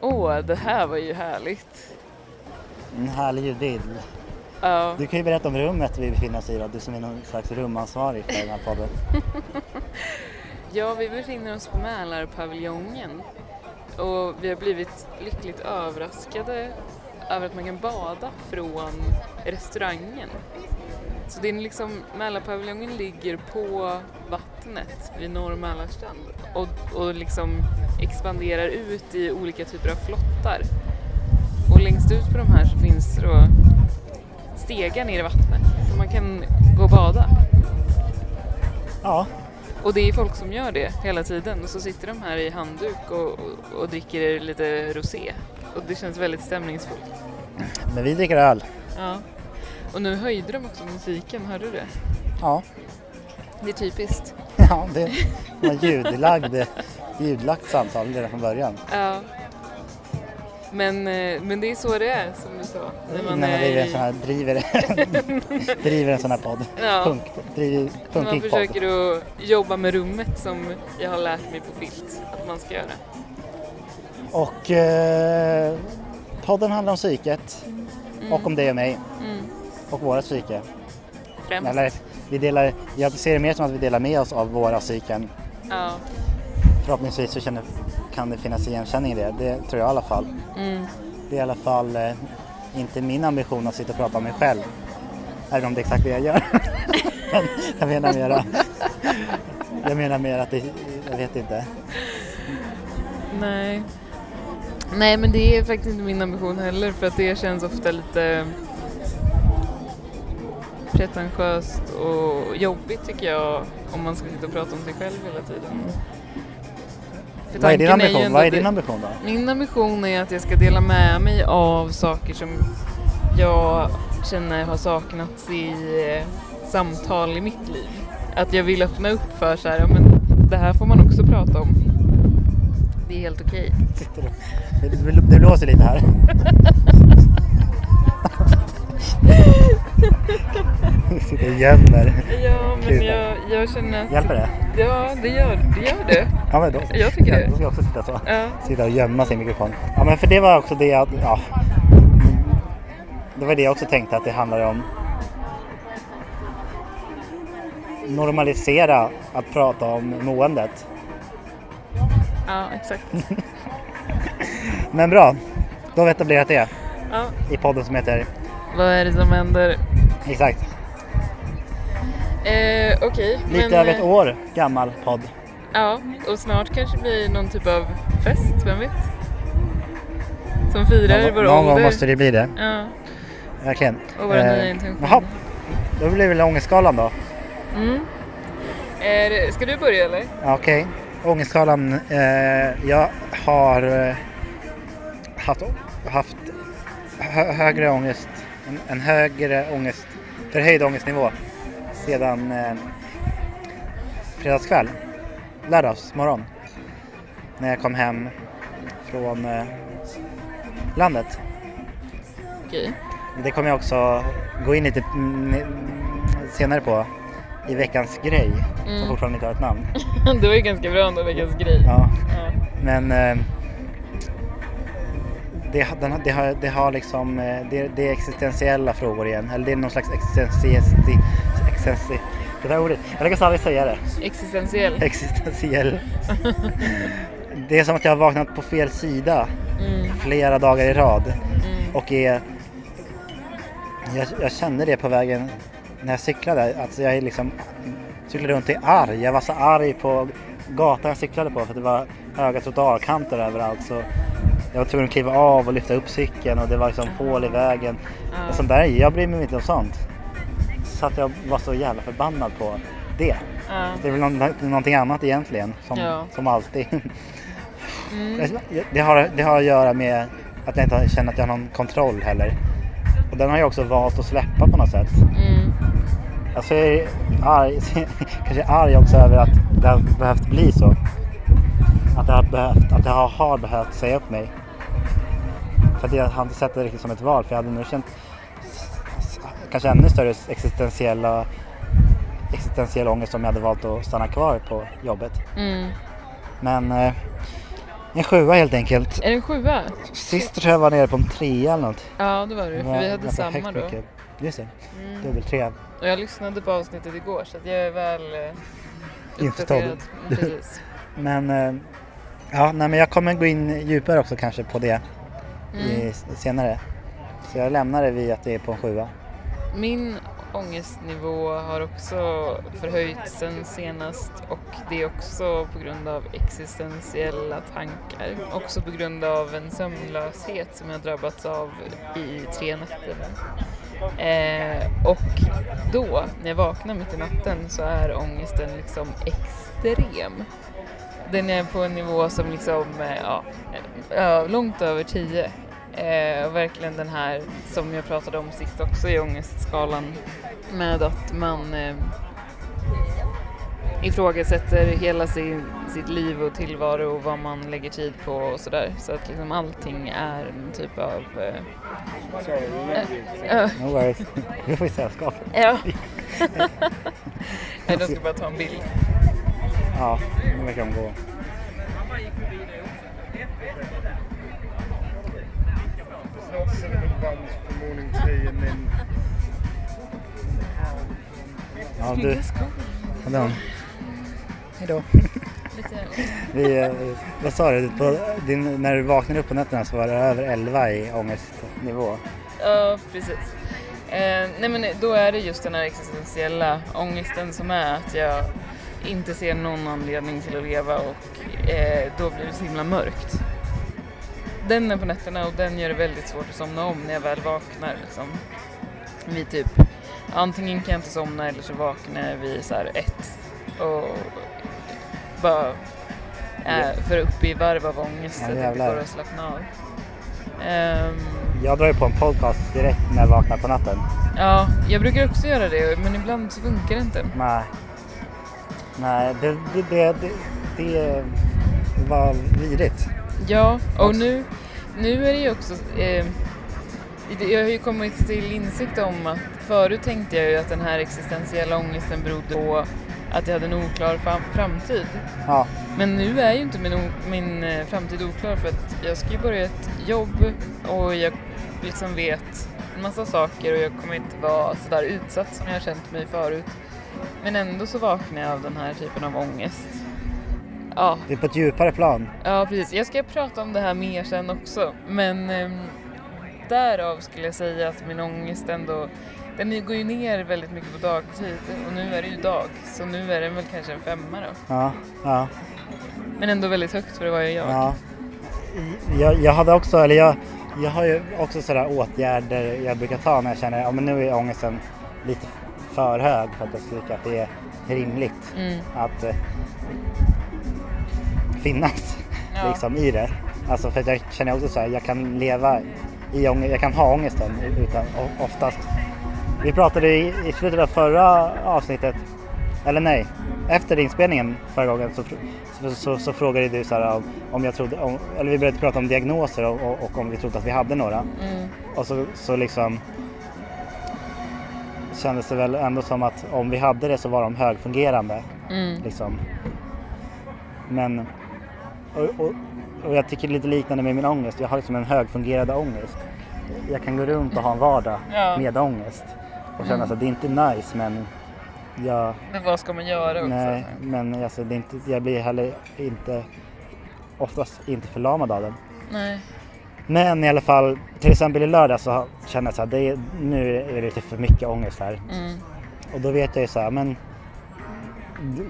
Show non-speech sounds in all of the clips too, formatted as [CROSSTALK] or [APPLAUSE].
Åh, det här var ju härligt. En härlig ljudbild. Ja, Du kan ju berätta om rummet vi befinner oss i då, du som är någon slags rumansvarig för den här podden. [LAUGHS] ja vi befinner oss på Mälarpaviljongen och vi har blivit lyckligt överraskade över att man kan bada från restaurangen. Så det är liksom, Mälarpaviljongen ligger på vattnet vid Norr Mälarstrand och, och liksom expanderar ut i olika typer av flottar. Och längst ut på de här så finns då stegar ner i vattnet så man kan gå och bada. Ja, Och det är folk som gör det hela tiden och så sitter de här i handduk och, och, och dricker lite rosé. Och det känns väldigt stämningsfullt. men vi dricker öl. Ja. Och nu höjde de också musiken, hörde du det? Ja, Det är typiskt. [LAUGHS] ja det var ljudlagd, ljudlagt samtal redan från början. Ja. Men, eh, men det är så det är som du sa. När När man är driver en sån här, driver, [LAUGHS] driver en sån här podd. Ja. Punk, driver, man punkig podd. försöker att jobba med rummet som jag har lärt mig på filt att man ska göra. Och eh, podden handlar om psyket och om dig och mig Mm. Och våra psyke. Främst. Eller, vi delar, jag ser det mer som att vi delar med oss av våra psyken. Ja. Förhoppningsvis så känner, kan det finnas igenkänning i det. Det tror jag i alla fall. Mm. Det är i alla fall eh, inte min ambition att sitta och prata om mig själv. Även om det är exakt det jag gör. [LAUGHS] Jag menar mera, jag menar mer att det, jag vet inte. Nej. Nej men det är faktiskt inte min ambition heller för att det känns ofta lite pretentiöst och jobbigt tycker jag om man ska sitta och prata om sig själv hela tiden. För Vad är din ambition? ändå Vad är din ambition då? Min ambition är att jag ska dela med mig av saker som jag känner har saknats i eh, samtal i mitt liv. Att jag vill öppna upp för så här, ja men det här får man också prata om. Det är helt okej. Det, det blåser lite här. [LAUGHS] [LAUGHS] Sitter och gömmer. Ja, men jag, jag känner att... Hjälper det? Ja, det gör det. Gör det. Ja, men då, Jag tycker det. Då ska jag också sitta så. Ja. Sitta och gömma sin mikrofon. Ja, men för det var också det att, ja. Det var det jag också tänkte att det handlar om. Normalisera att prata om måendet. ja, exakt. [LAUGHS] Men bra, då har vi etablerat det Ja. i podden som heter Vad är det som händer? Exakt. Eh, Okej, Lite men... över ett eh, år gammal podd. Ja, och snart kanske det blir någon typ av fest, vem vet? Som firar Någon, vår någon ålder. gång måste det bli det. Ja. Verkligen. Och våra nya Eh, intentioner. Jaha, då blir det väl ångestskalan då. Mm. Det, ska du börja eller? Okej, ångestskalan. Eh, jag har eh, haft, haft hö, högre ångest, en, en högre ångest, förhöjd ångestnivå sedan eh, fredagskväll, lördagsmorgon. När jag kom hem från eh, landet. Okej. Det kommer jag också gå in lite mm, senare på i veckans grej som Mm. fortfarande inte har ett namn. [LAUGHS] det var ju ganska bra ändå, veckans grej. Ja. Ja. Men eh, det, den, det, har, det har liksom, eh, det, det är existentiella frågor igen. Eller det är någon slags existentie... existentie det där ordet, jag lyckas aldrig säga det. Existentiell. Existentiell. [LAUGHS] Det är som att jag har vaknat på fel sida Mm. flera dagar i rad. Mm. Och är... Jag, jag kände det på vägen när jag cyklade. Alltså jag är liksom cyklade runt i arg. Jag var så arg på gatan jag cyklade på för att det var höga trottoarkanter överallt. Så jag var tvungen att kliva av och lyfta upp cykeln och det var liksom hål i vägen. Ja. Och sånt där, jag bryr mig inte om sånt. Så att jag var så jävla förbannad på det. Ja. Det är väl någon, någonting annat egentligen, som, Ja. som alltid. [LAUGHS] Mm. Det har, det har att göra med att jag inte känner att jag har någon kontroll heller. Och den har jag också valt att släppa på något sätt. Mm. Alltså jag är arg, [LAUGHS] kanske arg också över att det har behövt bli så. Att jag har behövt, att jag har behövt säga upp mig. För att jag har inte sett det riktigt som ett val för jag hade nog känt kanske ännu större existentiella existentiell ångest om jag hade valt att stanna kvar på jobbet. Mm. Men eh, En sjua helt enkelt. Är det en sjua? Sist tror jag var nere på en trea eller något. Ja, det var det. Det För vi hade samma då. mycket. Just det, Mm. dubbel trea. Och jag lyssnade på avsnittet igår så jag är väl eh, Införstådd. uppdaterad. [LAUGHS] Men eh, ja, nej, men jag kommer gå in djupare också kanske på det Mm. senare. Så jag lämnar det vid att det är på en sjua. Min ångestnivå har också förhöjts sen senast och det är också på grund av existentiella tankar. Också på grund av en sömnlöshet som jag drabbats av i tre nätter. Eh, och då, när jag vaknar mitt i natten, så är ångesten liksom extrem. Den är på en nivå som liksom, eh, ja, ja långt över 10. Eh, verkligen den här som jag pratade om sist också i ångestskalan med att man eh, ifrågasätter hela sin, sitt liv och tillvaro och vad man lägger tid på och sådär. Så att liksom allting är en typ av... Eh, eh, No worries. [LAUGHS] Du får ju sällskap. ja. [LAUGHS] De ska bara ta en bild. Ja, nu verkar de gå. Snart cinnamon buns for morning tea and then Ja, du. Snygga skor. Hallå. Hejdå. Lite [LAUGHS] Vi, eh, vad sa du? På din, när du vaknade upp på nätterna så var det över 11 i ångestnivå. Ja, precis. Eh, nej men då är det just den här existentiella ångesten som är att jag inte ser någon anledning till att leva och eh, då blir det så himla mörkt. Den är på nätterna och den gör det väldigt svårt att somna om när jag väl vaknar. Liksom. Vid typ, antingen kan jag inte somna eller så vaknar jag vid så här ett och bara är för uppe i varv av ångest Ja, så att det inte går att slappna av. Ehm, Jag drar ju på en podcast direkt när jag vaknar på natten. Ja, jag brukar också göra det men ibland så funkar det inte. Nej. Nej, det, det, det, det, var vidrigt. Ja, och nu, nu är det ju också... Eh, jag har ju kommit till insikt om att förut tänkte jag ju att den här existentiella ångesten berodde på att jag hade en oklar fram, framtid. Ja, Men nu är ju inte min, min eh, framtid oklar för att jag ska ju börja ett jobb och jag liksom vet en massa saker och jag kommer inte vara sådär utsatt som jag har känt mig förut. Men ändå så vaknar jag av den här typen av ångest. Ja, det är på ett djupare plan. ja precis. Jag ska prata om det här mer sen också. Men ehm, därav skulle jag säga att min ångest ändå den går ju ner väldigt mycket på dagtid och nu är det ju dag så nu är den väl kanske en femma då. Ja, ja, Men ändå väldigt högt för det var ju jag. ja. Jag, jag hade också, eller jag, jag har ju också sådär åtgärder jag brukar ta när jag känner att ja, nu är ångesten lite för hög för att jag ska tycka att det är rimligt Mm. att eh, finnas Ja. liksom i det. Alltså för att jag känner också så här, jag kan leva i ångest, jag kan ha ångesten utan oftast. Vi pratade i, i slutet av förra avsnittet, eller nej, efter inspelningen förra gången så, så, så, så frågade du så här om, om jag trodde, om, eller vi började prata om diagnoser och, och, och om vi trodde att vi hade några. Mm. Och så, så liksom kändes det väl ändå som att om vi hade det så var de högfungerande. Mm. Liksom. Men, och, och, och jag tycker lite liknande med min ångest. Jag har liksom en högfungerande ångest. Jag kan gå runt och ha en vardag Ja. med ångest. Och känna Mm. att det är inte nice men jag, Men vad ska man göra också? nej, men alltså, det är inte, jag blir heller inte oftast inte förlamad av den. Nej. Men i alla fall, till exempel i lördag så känner jag så här, det är, nu är det lite för mycket ångest här. Mm. Och då vet jag ju så här, men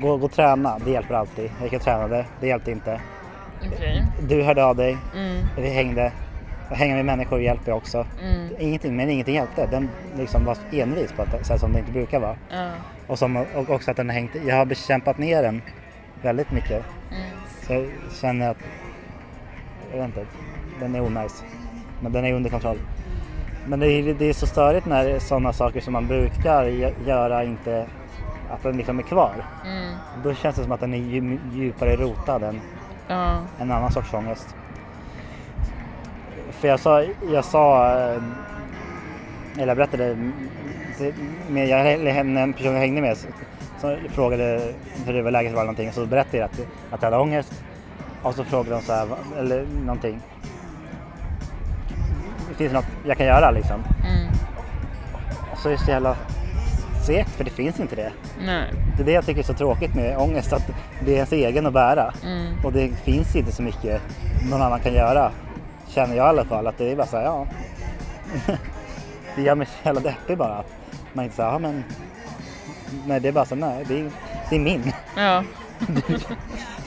gå, gå och träna, det hjälper alltid. Jag gick och tränade, det hjälpte inte. Okej. Du hörde av dig, Mm. vi hängde. Att hänga med människor hjälper också. Mm. Ingenting, men ingenting hjälpte. Den liksom var envis på ett sätt som det inte brukar vara. Ja. Och, som, och också att den har hängt, jag har bekämpat ner den väldigt mycket. Mm. Så jag känner att, jag vet inte, den är onajs. Men den är under kontroll. Men det är, det är så störigt när sådana saker som man brukar gö- göra inte, att den liksom är kvar. Mm. Då känns det som att den är dju- djupare rotad än Ja. en annan sorts ångest. För jag sa, jag sa, eh, eller jag berättade, med jag, en person jag hängde med som frågade hur det var läget var någonting så berättade jag att, att jag hade ångest. Och så frågar de så här, "Va- eller någonting. Finns något jag kan göra liksom? Mm. Och så är det så jävla segt för det finns inte det. Nej. Det är det jag tycker är så tråkigt med ångest, att det är ens egen att bära. Mm. Och det finns inte så mycket någon annan kan göra. Känner jag i alla fall, att det är bara så här, ja. [LAUGHS] det gör mig så jävla deppig bara. Att man inte säger, ja men. Nej det är bara så, nej det är, det är min. Ja. [LAUGHS] [LAUGHS]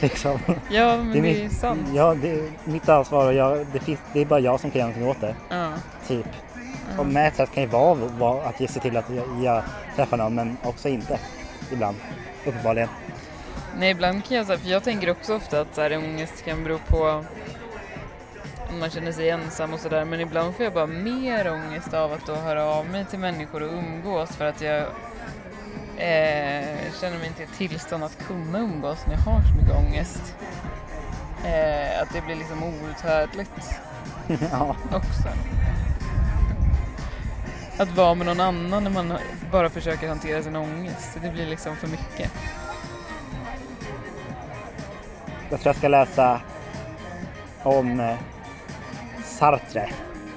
liksom. ja, men det är, mitt, sant. Ja, det är mitt ansvar och jag, det, finns, det är bara jag som kan göra någonting åt det. Ja. Typ. Och med sätt kan ju vara, vara att ge sig till att jag, jag träffar någon men också inte. Ibland. Uppenbarligen. Nej, ibland kan jag säga, för jag tänker också ofta att så här, ångest kan bero på om man känner sig ensam och sådär, men ibland får jag bara mer ångest av att då höra av mig till människor och umgås för att jag eh, känner mig inte i tillstånd att kunna umgås när jag har så mycket ångest. Eh, att det blir liksom outhärdligt [LAUGHS] ja. också. Att vara med någon annan när man bara försöker hantera sin ångest, det blir liksom för mycket. Jag tror jag ska läsa om eh, Sartre.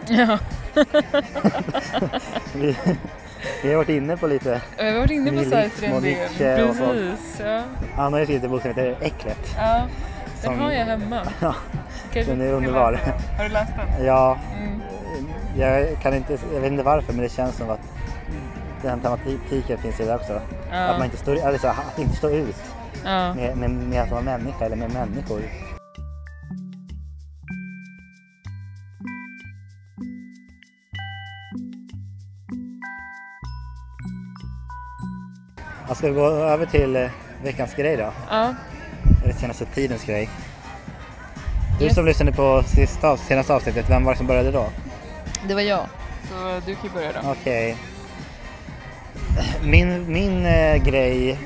Ja, [LAUGHS] Vi, vi har varit inne på lite. jag har varit inne på Sartre en del. Precis, ja. Han har ju skrivit en bok som heter Äcklet. ja. Den Som- har jag hemma. [LAUGHS] Ja, den är underbar. Har du läst den? Ja, Mm. jag, kan inte, jag vet inte varför men det känns som att den tematiken finns i det också. Att man Ja. inte står, eller så, här, att inte stå ut ja. med, med, med att vara människa eller med människor. Jag ska gå över till eh, veckans grej då. ja. Eller senaste tidens grej. Du Yes. som lyssnade på sista, senaste avsnittet, vem var det som började då? Det var jag. Så du kan ju börja då. Okej. Min, min eh, grej,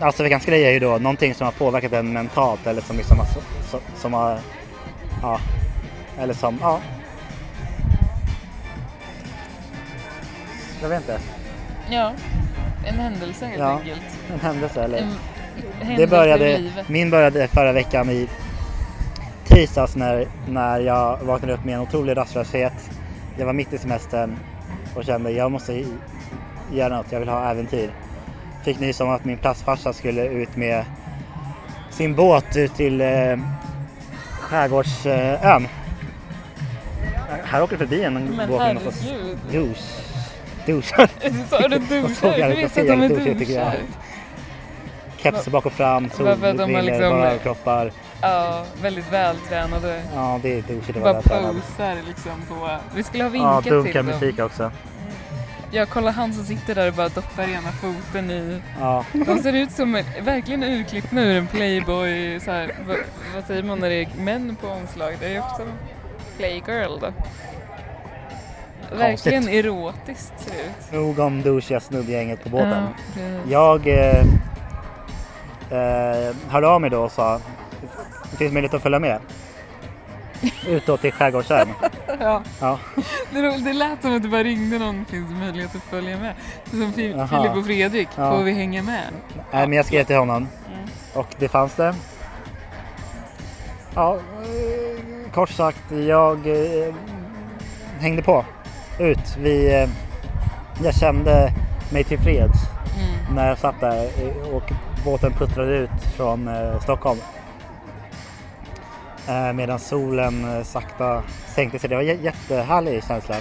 alltså veckans grej är ju då någonting som har påverkat en mentalt eller som liksom har, som, som har, ja, eller som, ja. Jag vet inte, Ja. En händelse helt Ja. enkelt. en händelse eller? En händelse Det började, min började förra veckan i tisdags när, när jag vaknade upp med en otrolig rastlöshet. Jag var mitt i semestern och kände jag måste göra något, jag vill ha äventyr. Fick nys om att min plastfarsa skulle ut med sin båt ut till eh, skärgårdsön. Här åker förbi en båt med någon sorts herregud. Douche. Douchar. [LAUGHS] Sa du duschar? Du vet så att de är duschar? Keps bak och fram, solbrillor, liksom- bara överkroppar. Ja, väldigt vältränade. Ja, det är douchigt att Bara posar liksom på... Vi skulle ha Ja, vinkat till dunkar dem. musik också. Jag kollar han som sitter där och bara doppar ena foten i... Ja, De ser ut som en, verkligen urklippna ur en Playboy, så här, vad, vad säger man när det är män på omslag? Det är ju också Playgirl då. Verkligen erotiskt ser det ut. nog om douchiga snubbgänget på båten. Ja. Jag eh, eh, hörde av mig då och sa det finns möjlighet att följa med. Utåt till skärgårdsön. [LAUGHS] ja. Ja, Det, det lät som att det bara ringde någon, finns det möjlighet att följa med? Som. Filip och Fredrik, Ja. får vi hänga med? Nej, men jag skrev till honom Mm. och det fanns det. Ja, eh, kort sagt, jag eh, hängde på ut. Vi, eh, jag kände mig tillfreds Mm. när jag satt där och båten puttrade ut från eh, Stockholm. Eh, medan solen sakta sänkte sig. Det var en jä- jättehärlig känsla.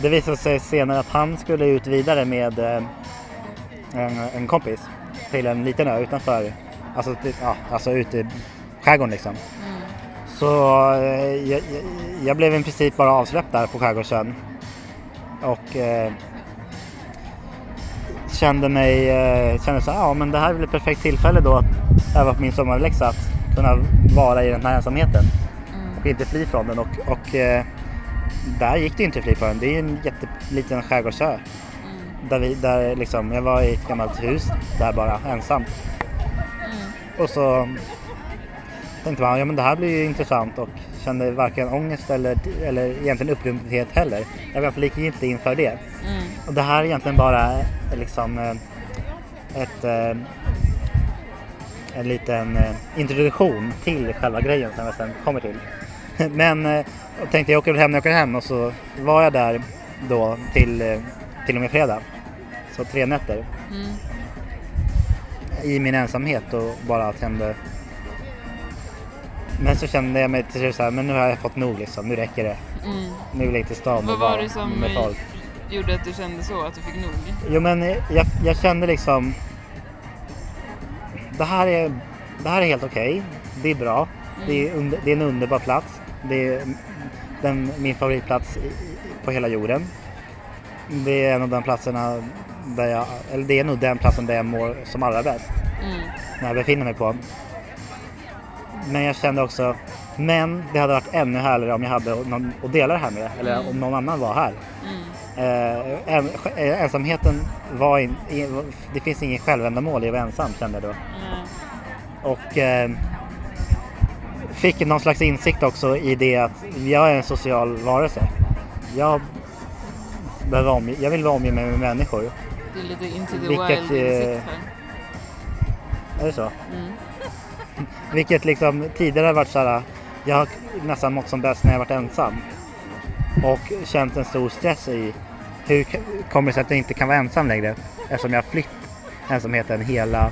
Det visade sig senare att han skulle ut vidare med en, en kompis till en liten ö utanför, alltså, ja, alltså ute i skärgården liksom. Så eh, jag, jag, blev i princip bara avsläppt där på Skärgårdsön. Och eh, kände mig, eh, kände så här, ja men det här är väl ett perfekt tillfälle då att öva på min sommarläxa. Att kunna vara i den här ensamheten Mm. och inte fly från den. Och, och eh, där gick det inte att fly på den. Det är en jätteliten skärgårdsö. Mm. Där, vi, där liksom, jag var i ett gammalt hus där bara ensam. Mm. Och så tänkte man, ja men det här blir ju intressant och kände varken ångest eller, eller egentligen upprymdhet heller. Jag var fall likgiltig inför det. Mm. Och det här är egentligen bara eh, liksom eh, ett eh, en liten introduktion till själva grejen som jag sen kommer till. [LAUGHS] Men jag tänkte jag åker väl hem när jag åker hem och så var jag där då till, till och med fredag. Så tre nätter Mm. i min ensamhet och bara kände men så kände jag mig till slut så här, men nu har jag fått nog liksom, nu räcker det. Mm. Nu vill jag till stan Vad var det som med folk. gjorde att du kände så, att du fick nog? Jo men jag, jag kände liksom det här är, det här är helt okej. Det är bra. Det, är under, det är en underbar plats. Det är den, min favoritplats på hela jorden. Det är en av de platserna där jag, eller det är nog den platsen där jag mår som allra bäst. Mm. när jag befinner mig på. Men jag kände också, men det hade varit ännu härligare om jag hade någon att dela det här med. Eller Mm. om någon annan var här. Mm. Eh, en, eh, ensamheten var in, det finns ingen självändamål i att vara ensam kände jag då. Nej. Och eh, fick någon slags insikt också i det att jag är en social varelse. Jag, behöver omge, jag vill vara omgiven med människor. Det är lite into the Vilket, wild eh, insikt här. Är det så? Mm. [LAUGHS] Vilket liksom tidigare har varit så här. Jag har nästan mått som bäst när jag varit ensam. Och känt en stor stress i hur kommer det sig att jag inte kan vara ensam längre? Eftersom jag har flytt ensamheten hela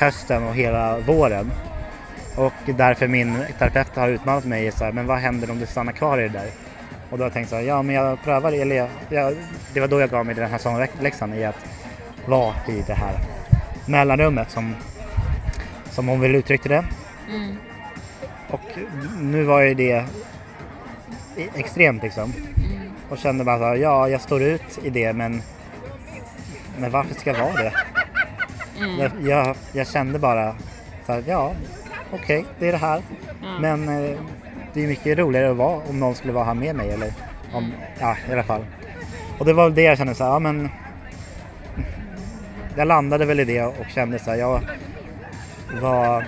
hösten och hela våren. Och därför min terapeut har utmanat mig i så här, men vad händer om du stannar kvar i det där? Och då har jag tänkt så här, ja men jag prövar det. Eller jag, jag, det var då jag gav mig den här sångläxan i att vara i det här mellanrummet som, som hon vill uttrycka det. Mm. Och nu var ju det extremt liksom. Mm. Och kände bara så här, ja jag står ut i det men, men varför ska jag vara det? Mm. Jag, jag, jag kände bara så här, ja okej det är det här. Men eh, det är mycket roligare att vara om någon skulle vara här med mig eller om, ja i alla fall. Och det var väl det jag kände så här, ja men jag landade väl i det och kände så här, jag var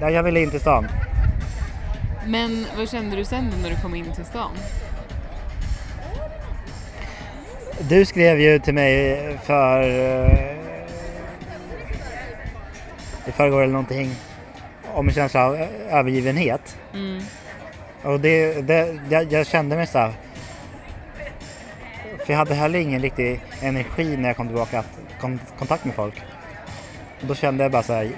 Ja, jag ville in till stan. Men vad kände du sen när du kom in till stan? Du skrev ju till mig för eh, i förrgår eller någonting om en känsla av övergivenhet. Mm. Och det, det, jag, jag kände mig så här. För jag hade heller ingen riktig energi när jag kom tillbaka att kom kontakt med folk. Och då kände jag bara så här.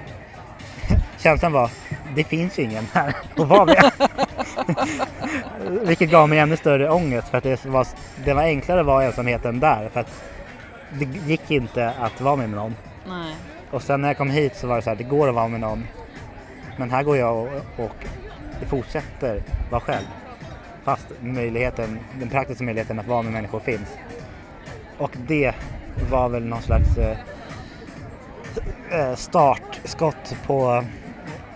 [LAUGHS] Känslan var, det finns ju ingen här [LAUGHS] att vara med. [LAUGHS] Vilket gav mig ännu större ångest för att det var, det var enklare att vara ensamheten där. För att det gick inte att vara med någon. Nej. Och sen när jag kom hit så var det så här, det går att vara med någon. Men här går jag och, och fortsätter vara själv. Fast möjligheten, den praktiska möjligheten att vara med människor finns. Och det var väl någon slags eh, eh, startskott på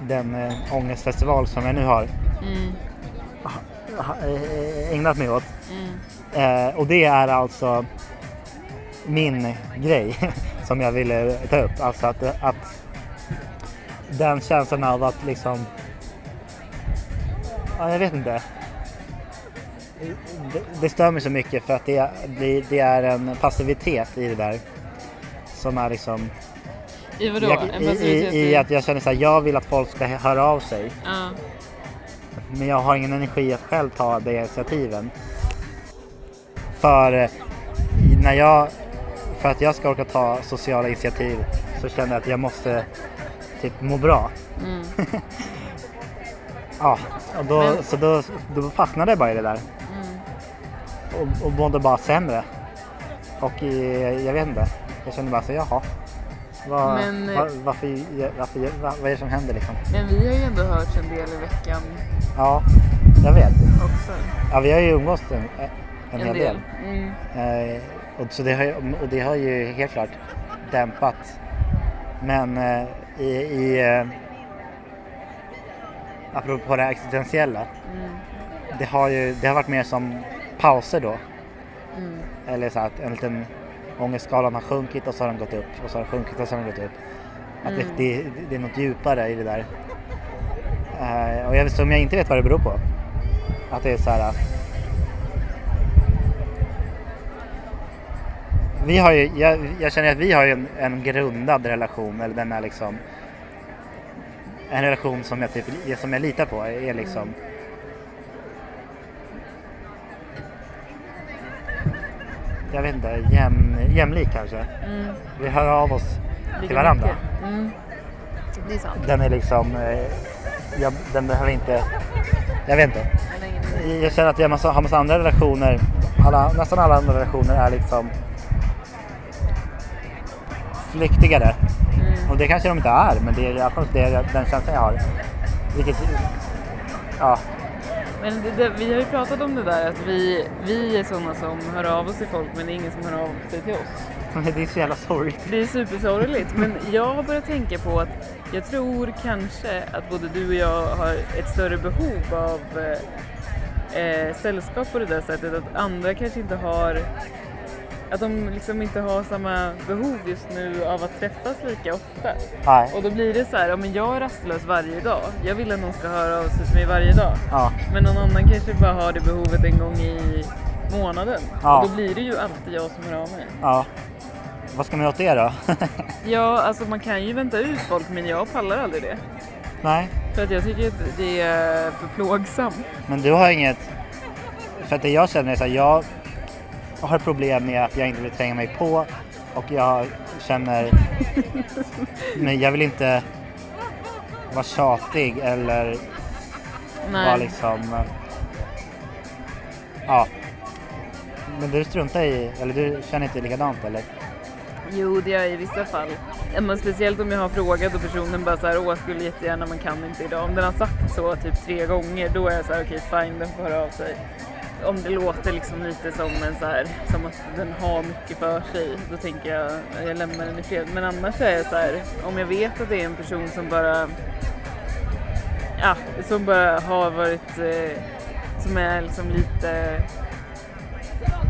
den eh, ångestfestival som jag nu har Mm. eh, ägnat mig åt. Mm. Eh, och det är alltså min grej [LAUGHS] som jag ville ta upp. Alltså att, att den känslan av att liksom... Ja, jag vet inte. Det, stör mig så mycket för att det, det, det är en passivitet i det där. Som är liksom... I vadå? jag, i, i, I att jag känner så här, jag vill att folk ska höra av sig. Ja. Men jag har ingen energi att själv ta de initiativen. För eh, när jag, för att jag ska orka ta sociala initiativ så känner jag att jag måste typ må bra. Mm. [LAUGHS] Ja, och då, Men- så då, då fastnade jag bara i det där. Och, och mådde bara sämre. Och eh, jag vet inte, jag kände bara så jaha. Vad, Men, eh, var, varför, varför, vad, vad är det som händer liksom? Men vi har ju ändå hört en del i veckan Ja, jag vet. också. Ja, vi har ju umgåtts en, en, hel del. Mm. Eh, och, så det har, och det har ju helt klart dämpat. Men eh, i, i eh, apropå det existentiella. Mm. Det har ju det har varit mer som pauser då. Mm. Eller så att en liten ångestskalan har sjunkit och så har den gått upp och så har den sjunkit och så har den gått upp. Att Mm. det, det, det är något djupare i det där. Eh, och jag, som jag inte vet vad det beror på. Att det är så här. Vi har ju, jag, jag känner att vi har ju en, en grundad relation, eller den är liksom en relation som jag, typ, som jag litar på är liksom jag vet inte, jäm, jämlik kanske. Mm. Vi hör av oss till varandra. Mm. Det är sant. Den är liksom, eh, jag, den behöver inte, jag vet inte. Jag känner att jag massa, har massa andra relationer, alla, nästan alla andra relationer är liksom flyktigare. Mm. Och det kanske de inte är, men det är i alla fall det, den känslan jag har. Vilket, ja, Men det, det, vi har ju pratat om det där att vi, vi är sådana som hör av oss till folk men det är ingen som hör av sig till oss. men det är så jävla sorgligt. Det är supersorgligt men jag har börjat tänka på att jag tror kanske att både du och jag har ett större behov av eh, eh, sällskap på det där sättet att andra kanske inte har att de liksom inte har samma behov just nu av att träffas lika ofta. Nej, Och då blir det så här, ja men jag är rastlös varje dag. Jag vill att någon ska höra av sig till mig varje dag. ja, Men någon annan kanske bara har det behovet en gång i månaden. Ja. Och då blir det ju alltid jag som hör av mig. ja. Vad ska man göra åt det då? [LAUGHS] Ja, alltså man kan ju vänta ut folk men jag pallar aldrig det. Nej, För att jag tycker att det är för plågsamt. men du har inget... För att det jag känner är så här, jag har problem med att jag inte vill tränga mig på och jag känner... [LAUGHS] Men jag vill inte vara tjatig eller vara Nej. liksom... Ja. Men du struntar i, eller du känner inte likadant eller? Jo, det gör jag i vissa fall. Men speciellt om jag har frågat och personen bara så här, åh skulle jättegärna men kan inte idag. Om den har sagt så typ tre gånger då är jag så här, okej fine den får höra av sig. Om det låter liksom lite som en så här, som att den har mycket för sig, då tänker jag jag lämnar den i fred. Men annars är jag så här, om jag vet att det är en person som bara, ja, som bara har varit, eh, som är liksom lite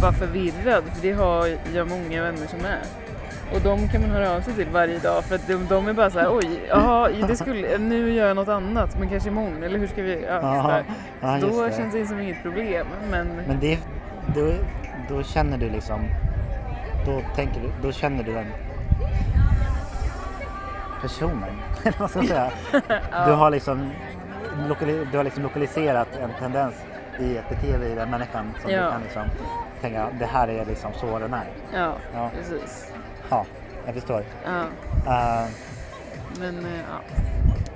bara förvirrad, för det har jag många vänner som är. Och de kan man höra av sig till varje dag för att de, de är bara så här, oj, jaha, det skulle, nu gör jag något annat, men kanske imorgon, eller hur ska vi, ja, ja, just Då det. känns det som inget problem, men, Men det, då, då känner du liksom, då tänker du, då känner du den personen. [LAUGHS] Eller vad ska jag säga? [LAUGHS] Du har liksom, du har liksom lokaliserat en tendens i ett beteende i den människan som Ja. du kan liksom tänka, det här är liksom så den är. ja, Ja. precis. Ja, jag förstår. Ja, Eh, men eh, ja.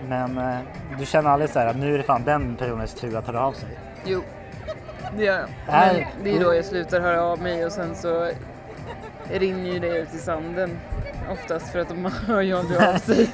men eh, du känner aldrig så här att nu är det fan den personens tur att höra av sig. Jo, det gör jag. Men det är då jag slutar höra av mig och sen så rinner ju det ut i sanden. Oftast för att de [LAUGHS] hör ju aldrig av sig.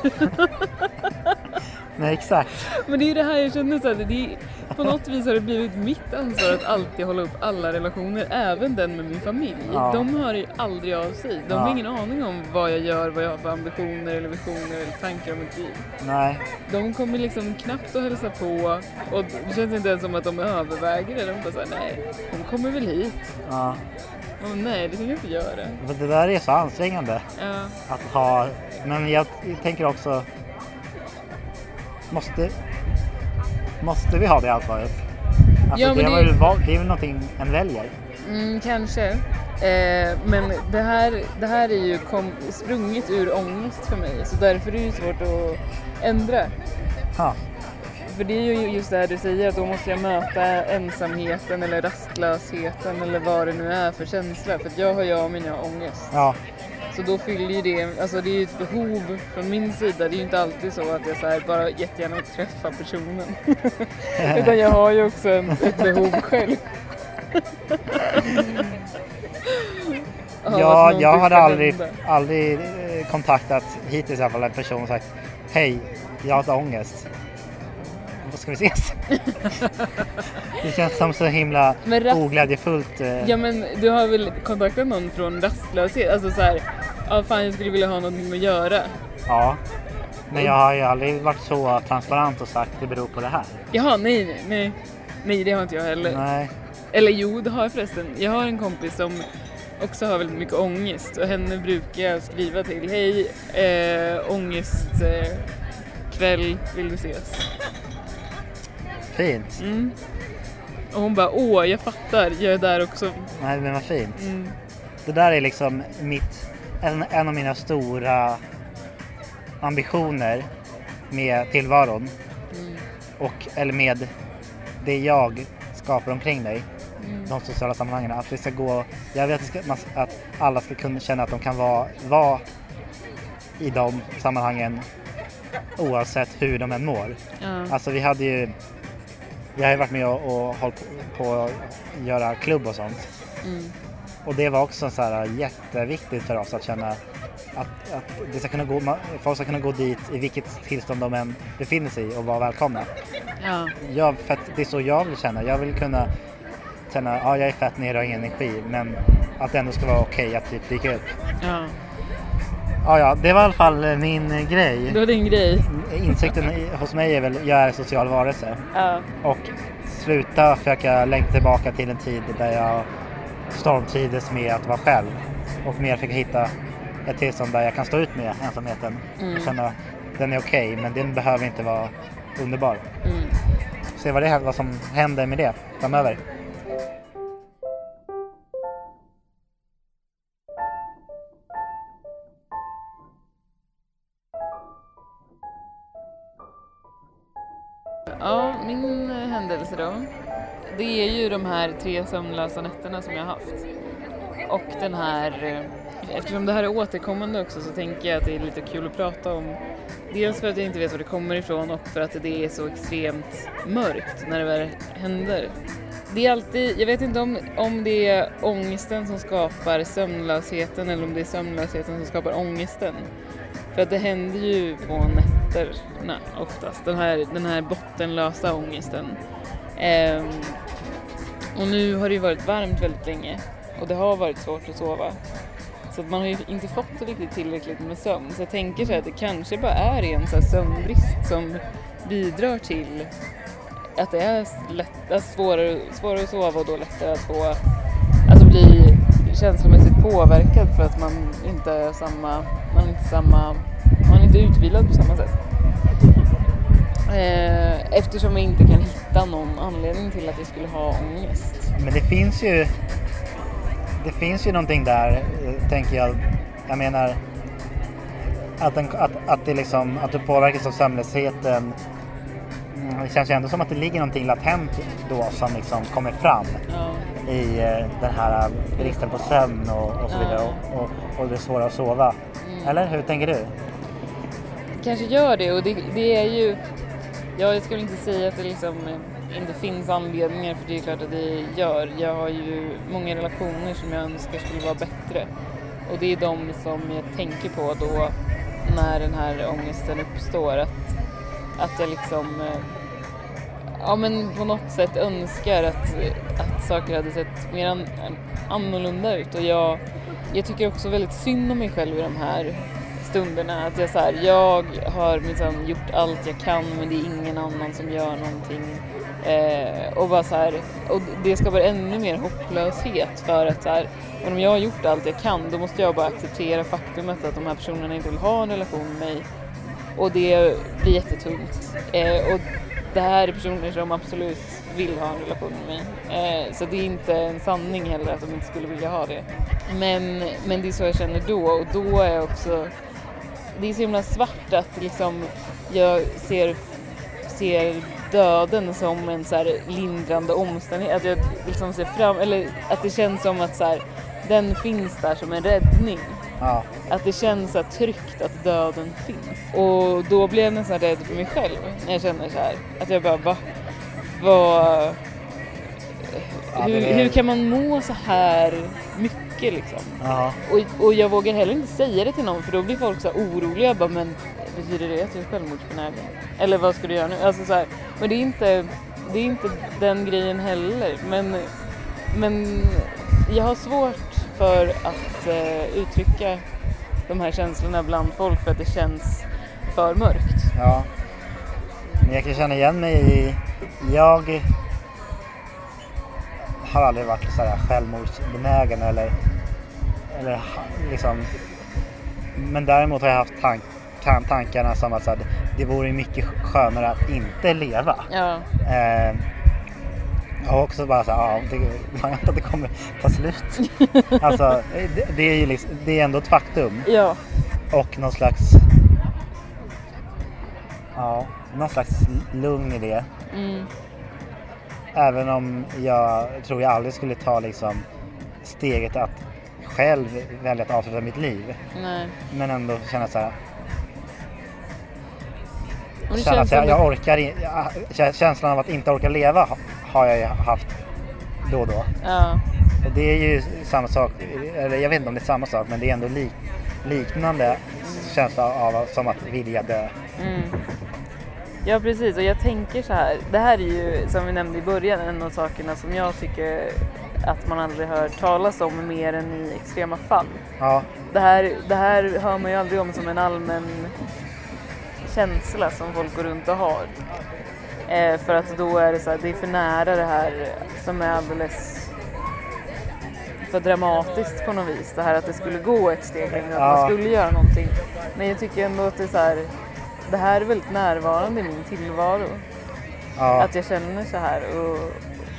Nej exakt. Men det är ju det här jag känner så att det är, på något vis har det blivit mitt ansvar att alltid hålla upp alla relationer, även den med min familj. Ja. De hör ju aldrig av sig. De Ja. har ingen aning om vad jag gör, vad jag har för ambitioner eller visioner eller tankar om mitt liv. Nej. De kommer liksom knappt att hälsa på och det känns inte ens som att de överväger det. De bara såhär, nej, hon kommer väl hit. Ja. Och nej, det kan jag inte göra. Men det där är så ansträngande. Ja, att ha, men jag tänker också, måste, måste vi ha det ansvaret? Alltså Ja, det, är det- väl, det är väl någonting en väljer? mm, kanske. Eh, men det här, det här är ju kom, sprunget ur ångest för mig så därför är det ju svårt att ändra. Ja, För det är ju just det här du säger att då måste jag möta ensamheten eller rastlösheten eller vad det nu är för känsla. För jag har ju av mina ångest. ja, Så då fyller ju det, alltså det är ju ett behov från min sida. Det är ju inte alltid så att jag så här bara jättegärna vill träffa personen. [LAUGHS] Utan jag har ju också en, ett behov själv. Ja jag hade aldrig, aldrig eh, kontaktat hittills i alla fall en person och sagt Hej, jag har ångest. Då ska vi ses. [LAUGHS] det känns som så himla Men rast- oglädjefullt. eh, Ja men du har väl kontaktat någon från rastlöshet? Alltså så här, ja fan jag skulle vilja ha någonting att göra. ja. Men jag har ju aldrig varit så transparent och sagt det beror på det här. Jaha, nej nej nej. Nej det har inte jag heller. Nej. Eller jo, det har jag förresten. Jag har en kompis som också har väldigt mycket ångest och henne brukar jag skriva till. Hej, äh, ångest eh, kväll, vill du ses? Fint. Mm. Och hon bara, åh jag fattar, jag är där också. Nej men vad fint. Mm. det där är liksom mitt, en, en av mina stora ambitioner med tillvaron. Och, eller med det jag skapar omkring mig. De sociala sammanhangen. Att det ska gå, jag vet att, ska, att alla ska kunna känna att de kan vara, vara i de sammanhangen oavsett hur de än mår. Ja. Alltså vi hade ju, vi har ju varit med och, och hållit på, att göra klubb och sånt. Mm. Och det var också så här jätteviktigt för oss att känna att, att det ska kunna gå, folk ska kunna gå dit i vilket tillstånd de än befinner sig i och vara välkomna. Ja. Jag, för att det är så jag vill känna. Jag vill kunna känna, ja jag är fett nere och har ingen energi men att det ändå ska vara okej att typ dyka upp. ja. Ja, ja, det var i alla fall eh, min grej. Det var din grej. Insikten hos mig är väl, jag är social varelse. Ja. Och sluta försöka längta tillbaka till en tid där jag stormtrivdes med att vara själv. Och mer försöka hitta ett tillstånd där jag kan stå ut med ensamheten. Mm. Och känna den är okej men den behöver inte vara underbar. Mm. Se vad, det, vad som händer med det framöver. Ja, min eh, händelse då. Det är ju de här tre sömnlösa nätterna som jag har haft. Och den här, eh, eftersom det här är återkommande också så tänker jag att det är lite kul att prata om. Dels för att jag inte vet var det kommer ifrån och för att det är så extremt mörkt när det väl händer. Det är alltid, jag vet inte om, om det är ångesten som skapar sömnlösheten eller om det är sömnlösheten som skapar ångesten. För att det händer ju på en nätterna oftast, den här, den här bottenlösa ångesten. Ehm, och nu har det ju varit varmt väldigt länge och det har varit svårt att sova. Så att man har ju inte fått riktigt tillräckligt med sömn. Så jag tänker så här att det kanske bara är en så här sömnbrist som bidrar till att det är lätt, alltså svårare, svårare att sova och då lättare att få, alltså bli känslomässigt påverkad för att man inte är samma, man är inte samma, inte utvilad på samma sätt. Eh, eftersom jag inte kan hitta någon anledning till att jag skulle ha ångest. Men det finns ju det finns ju någonting där, eh, tänker jag. Jag menar att, den, att, att, det liksom, att du påverkas av sömnlösheten. Mm, Det känns ju ändå som att det ligger någonting latent då som liksom kommer fram Ja. i eh, den här bristen på sömn och, och så vidare och, och, och det svåra att sova. Eller hur tänker du? Kanske gör det och det, det är ju, ja, jag skulle inte säga att det liksom eh, inte finns anledningar för det är klart att det gör. Jag har ju många relationer som jag önskar skulle vara bättre och det är de som jag tänker på då när den här ångesten uppstår. Att, att jag liksom eh, ja, men på något sätt önskar att, att saker hade sett mer an, annorlunda ut och jag, jag tycker också väldigt synd om mig själv i de här stunderna. Att jag, så här, jag har liksom gjort allt jag kan men det är ingen annan som gör någonting. Eh, och, bara så här, och det skapar ännu mer hopplöshet för att så här, men om jag har gjort allt jag kan då måste jag bara acceptera faktumet att de här personerna inte vill ha en relation med mig. Och det blir jättetungt. Eh, och det här är personer som absolut vill ha en relation med mig. Eh, så det är inte en sanning heller att de inte skulle vilja ha det. Men, men det är så jag känner då och då är jag också det är så himla svart att liksom jag ser, ser döden som en så lindrande omständighet. Att jag liksom ser fram, eller att det känns som att så här, den finns där som en räddning. Ja, Att det känns så tryggt att döden finns. Och då blir jag nästan rädd för mig själv när jag känner så här. Att jag bara, va? Ja, hur, hur kan man må så här mycket liksom? ja. Och, och jag vågar heller inte säga det till någon för då blir folk så oroliga. Bara, men betyder det att du är självmordsbenägen? Eller vad ska du göra nu? Alltså, så här, men det är, inte, det är inte den grejen heller. Men, men jag har svårt för att eh, uttrycka de här känslorna bland folk för att det känns för mörkt. Ja. Men jag kan känna igen mig i... Jag har aldrig varit så här självmordsbenägen eller, eller liksom... Men däremot har jag haft tank, tan- tankarna som att så här, det vore mycket skönare att inte leva. Ja, Eh, Och också bara så här, ja, det, [LAUGHS] jag vet att det kommer ta slut. [LAUGHS] alltså, det, det är ju liksom, det är ändå ett faktum. Ja. Och någon slags, ja, någon slags lugn i det. Mm. Även om jag tror jag aldrig skulle ta liksom steget att själv välja att avsluta mitt liv. Nej. Men ändå känna så här, känna att jag, jag orkar jag- Känslan av att inte orka leva ha- har jag ju haft då och då. Ja. Och det är ju samma sak, eller jag vet inte om det är samma sak, men det är ändå lik, liknande känsla av som att vilja dö. Mm. Ja precis och jag tänker så här. Det här är ju som vi nämnde i början en av sakerna som jag tycker att man aldrig hör talas om mer än i extrema fall. Ja, Det här, det här hör man ju aldrig om som en allmän känsla som folk går runt och har. Eh, för att då är det så här, det är för nära det här som är alldeles för dramatiskt på något vis. Det här att det skulle gå ett steg längre, att Ja. man skulle göra någonting. Men jag tycker ändå att det är så här, det här är väldigt närvarande i min tillvaro. ja, Att jag känner så här och,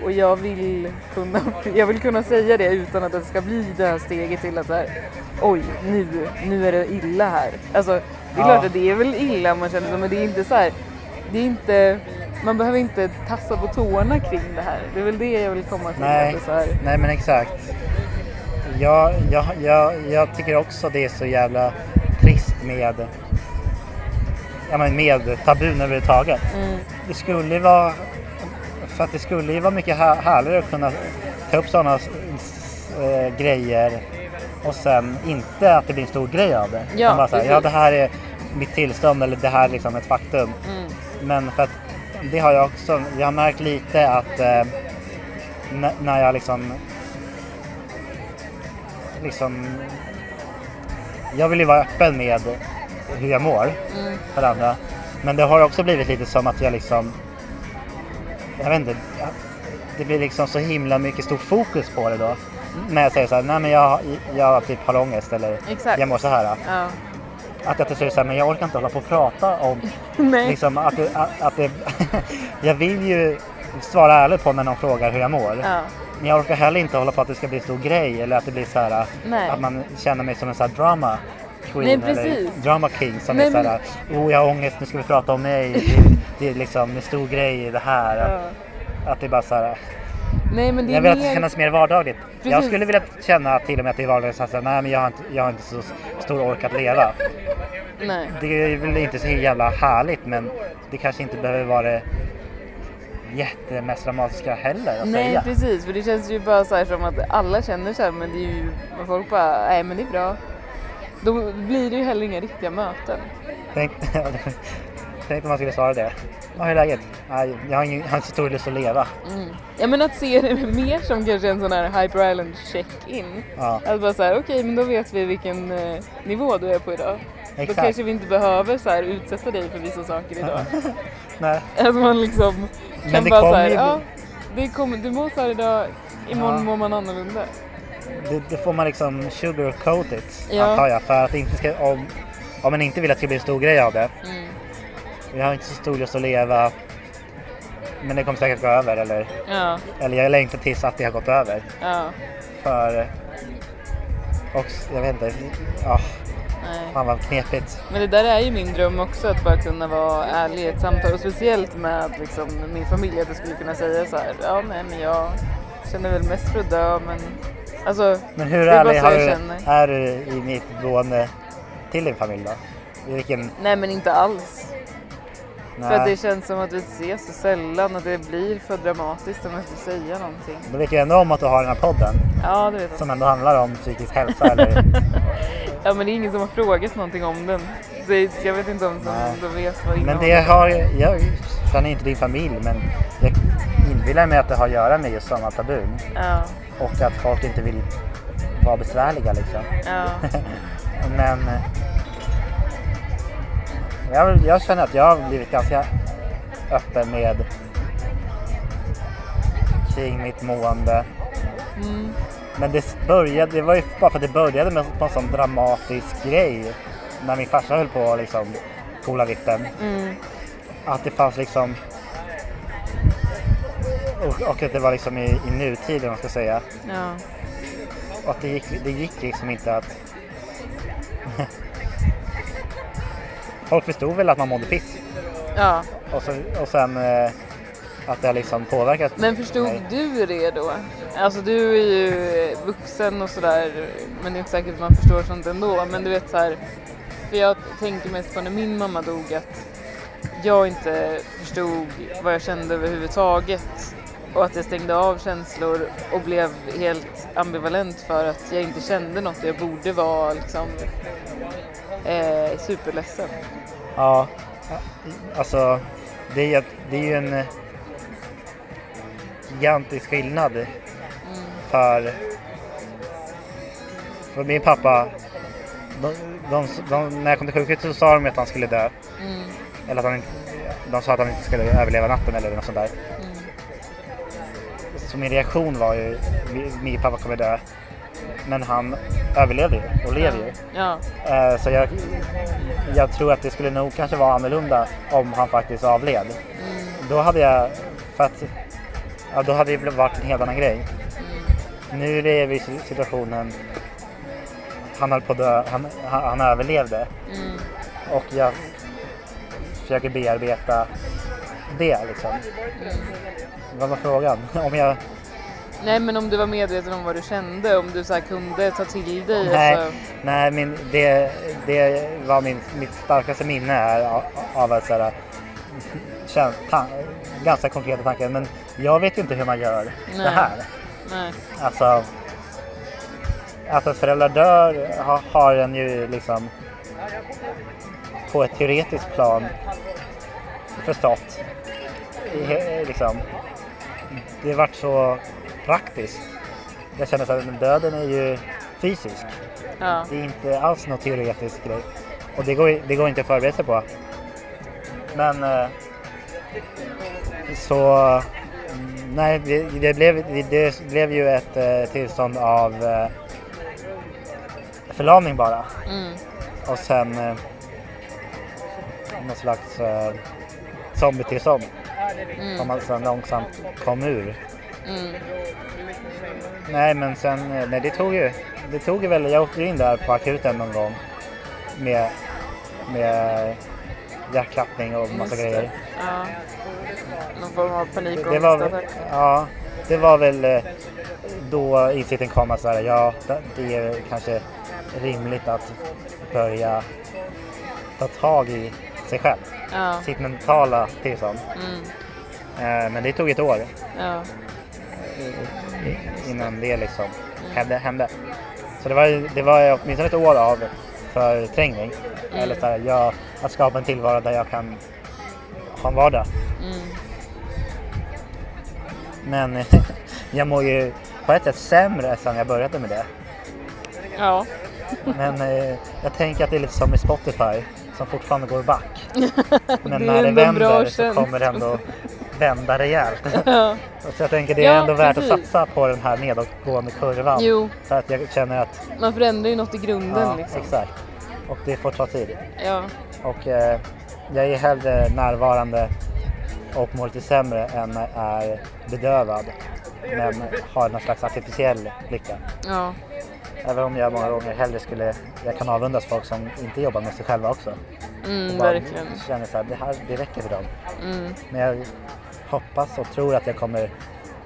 och jag, vill kunna, jag vill kunna säga det utan att det ska bli det här steget till att så här, oj nu, nu är det illa här. Alltså det är klart att det är väl illa man känner så men det är inte så här, det är inte, man behöver inte tassa på tårna kring det här. Det är väl det jag vill komma till. Nej. Nej men exakt. Jag, jag, jag, jag tycker också det är så jävla trist med, ja, men med tabun överhuvudtaget. mm, Det skulle ju vara, för att det skulle ju vara mycket här, härligare att kunna ta upp sådana äh, grejer och sen inte att det blir en stor grej av det. Ja, bara så här, ja det här är mitt tillstånd eller det här är liksom ett faktum. mm, Men för att det har jag också, jag har märkt lite att eh, n- när jag liksom liksom jag vill ju vara öppen med hur jag mår mm, för andra. Men det har också blivit lite som att jag liksom jag vet inte, det blir liksom så himla mycket stort fokus på det då. När jag säger så här, nej men jag, jag typ har ångest eller exakt. jag mår så här. Ja. Att jag till slut säger, men jag orkar inte hålla på och prata om [LAUGHS] liksom att det, att, att det, [LAUGHS] jag vill ju svara ärligt på när någon frågar hur jag mår. Ja. Men jag orkar heller inte hålla på att det ska bli en stor grej eller att det blir så här att man känner mig som en sån här drama queen Nej, eller drama king som Nej, är så här, oh jag har ångest, nu ska vi prata om mig. Det, det är liksom en stor grej i det här. Ja. Att det är bara så här, Nej men det jag vill att det mer... ska kännas mer vardagligt. Jag Precis. skulle vilja känna till och med att det är vardagligt, så här, nej men jag har inte, jag har inte så stor ork att leva. Nej. Det är väl inte så jävla härligt men det kanske inte behöver vara det jättemest dramatiska heller att Nej säga. precis, för det känns ju bara så här som att alla känner så här, men det är ju, folk bara, nej men det är bra. Då blir det ju heller inga riktiga möten. Tänk, [LAUGHS] tänk om man skulle svara det. Ja, hur är läget? Jag har, ingen, jag har inte så stor lust att leva. Mm. Ja men att se det mer som kanske en sån här Hyper Island check-in. Ja, Att bara så här, okej men då vet vi vilken eh, nivå du är på idag. Då exakt. kanske vi inte behöver så här utsätta dig för vissa saker idag. [LAUGHS] Nej, Att man liksom Men kan det bara så kommer här, ju- ja, det du mår så här idag, imorgon Ja. mår man annorlunda. Det, det får man liksom sugarcoat it, Ja. antar jag. För att det inte ska, om, om man inte vill att det ska bli en stor grej av det. Mm. Jag har inte så stor lust att leva. Men det kommer säkert gå över. Eller, Ja, eller jag längtar tills att det har gått över. ja, För... Och jag vet inte. Ja, nej. fan vad knepigt. Men det där är ju min dröm också, att bara kunna vara ärlig i ett samtal och speciellt med liksom, min familj, att jag skulle kunna säga så här, ja nej men jag känner väl mest för att dö men alltså Men hur Det ärlig har du, är du i mitt boende till din familj då? Vilken... nej men inte alls. Nej. För att det känns som att vi ses så sällan att det blir för dramatiskt om jag ska säga någonting. Då vet jag ändå om att du har den här podden Ja det vet jag. som ändå handlar om psykisk hälsa eller... [LAUGHS] Ja men det är ingen som har frågat någonting om den. Det, jag vet inte om de vet vad Men innehållet det har, jag känner inte din familj men jag inbillar mig att det har att göra med just samma tabun. Ja, Och att folk inte vill vara besvärliga liksom. ja, [LAUGHS] Men eh, jag, jag känner att jag har blivit ganska öppen med kring mitt mående. mm, Men det började, det var ju bara för att det började med på en sån dramatisk grej. När min farsa höll på att liksom coola vippen. mm, Att det fanns liksom och, och att det var liksom i, i nutid om man ska säga. Ja. Och att det gick, det gick liksom inte att... [LAUGHS] Folk förstod väl att man mådde piss. ja. Och, så, och sen eh, att det har liksom påverkat Men förstod mig. du det då? Alltså du är ju vuxen och sådär men det är inte säkert att man förstår sånt ändå. Men du vet så här, för jag tänker mest på när min mamma dog att jag inte förstod vad jag kände överhuvudtaget och att jag stängde av känslor och blev helt ambivalent för att jag inte kände något och jag borde vara liksom eh, superledsen. Ja, alltså det är, det är ju en eh, gigantisk skillnad Mm. för, för min pappa. De, de, de, när jag kom till sjukhuset så sa de att han skulle dö. Mm, Eller att han de sa att han inte skulle överleva natten eller något sånt där. mm, Så min reaktion var ju, mi- min pappa kommer dö. Men han överlevde ju och lever ju. ja, Eh, Så jag, jag tror att det skulle nog kanske vara annorlunda om han faktiskt avled. mm, Då hade jag, för att, ja, då hade det varit en helt annan grej. Nu är vi i situationen, han höll på att dö, han, han, han överlevde mm, och jag försöker bearbeta det liksom. Vad var frågan? [LAUGHS] Om jag, Nej men om du var medveten om vad du kände, om du så här kunde ta till dig. nej, Alltså, nej min, det, det var min, mitt starkaste minne här av, av att [LAUGHS] kän, tan, ganska konkreta tankar. Men jag vet ju inte hur man gör det Nej. här. nej. Alltså, att ett föräldrar dör ha, har en ju liksom på ett teoretiskt plan förstått. I- Liksom, det vart så praktiskt. Jag känner så att döden är ju fysisk. Ja, Det är inte alls någon teoretisk grej. Och det går, det går inte att förbereda sig på. Men eh, så nej, det, blev, det, blev ju ett eh, tillstånd av eh, förlamning bara. mm, Och sen någon slags zombietillstånd mm, som man sen långsamt kom ur. mm, Nej men sen, eh, nej det tog ju, det tog ju väl, jag åkte in där på akuten någon gång med, med hjärtklappning och massa Just grejer. ja. Någon form av panik och Det var, ja, det var väl eh, då insikten kom att så här, ja, det- är kanske rimligt att börja ta tag i sig själv, Ja, sitt mentala tillstånd. mm, Men det tog ett år ja, innan det liksom hände. hände. Så det var, det var åtminstone ett år av förträngning. Mm. Eller så här, jag, att skapa en tillvaro där jag kan ha en vardag. mm, Men [LAUGHS] jag mår ju på ett sätt sämre sedan jag började med det. ja, Men eh, jag tänker att det är lite som med Spotify som fortfarande går back. [LAUGHS] Men när det vänder så kommer det ändå vända rejält. [LAUGHS] ja. Så jag tänker det är Ja, ändå värt precis. att satsa på den här nedåtgående kurvan. Jo, Så att jag känner att man förändrar ju något i grunden ja, liksom. exakt. Och det får ta tid. Ja, Och eh, jag är hellre närvarande och mår lite sämre än är bedövad. Men har någon slags artificiell lycka. ja, Även om jag många gånger hellre skulle, jag kan avundas folk som inte jobbar med sig själva också. mm, verkligen. känner så här, det här det räcker för dem. Mm, Men jag hoppas och tror att jag kommer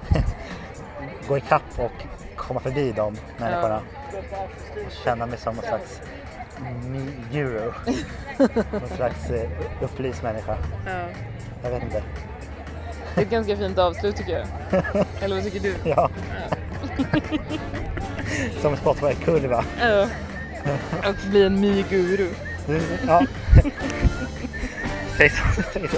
[LAUGHS] gå ikapp och komma förbi de människorna. Och känna mig som någon slags euro. någon slags eh, upplyst människa. ja. Jag vet inte. Det är ett ganska fint avslut tycker jag. [LAUGHS] Eller vad tycker du? Ja. [LAUGHS] som Spotify-kurva. Ja. Och bli en myguru. Du- Ja. Säg så. Säg så.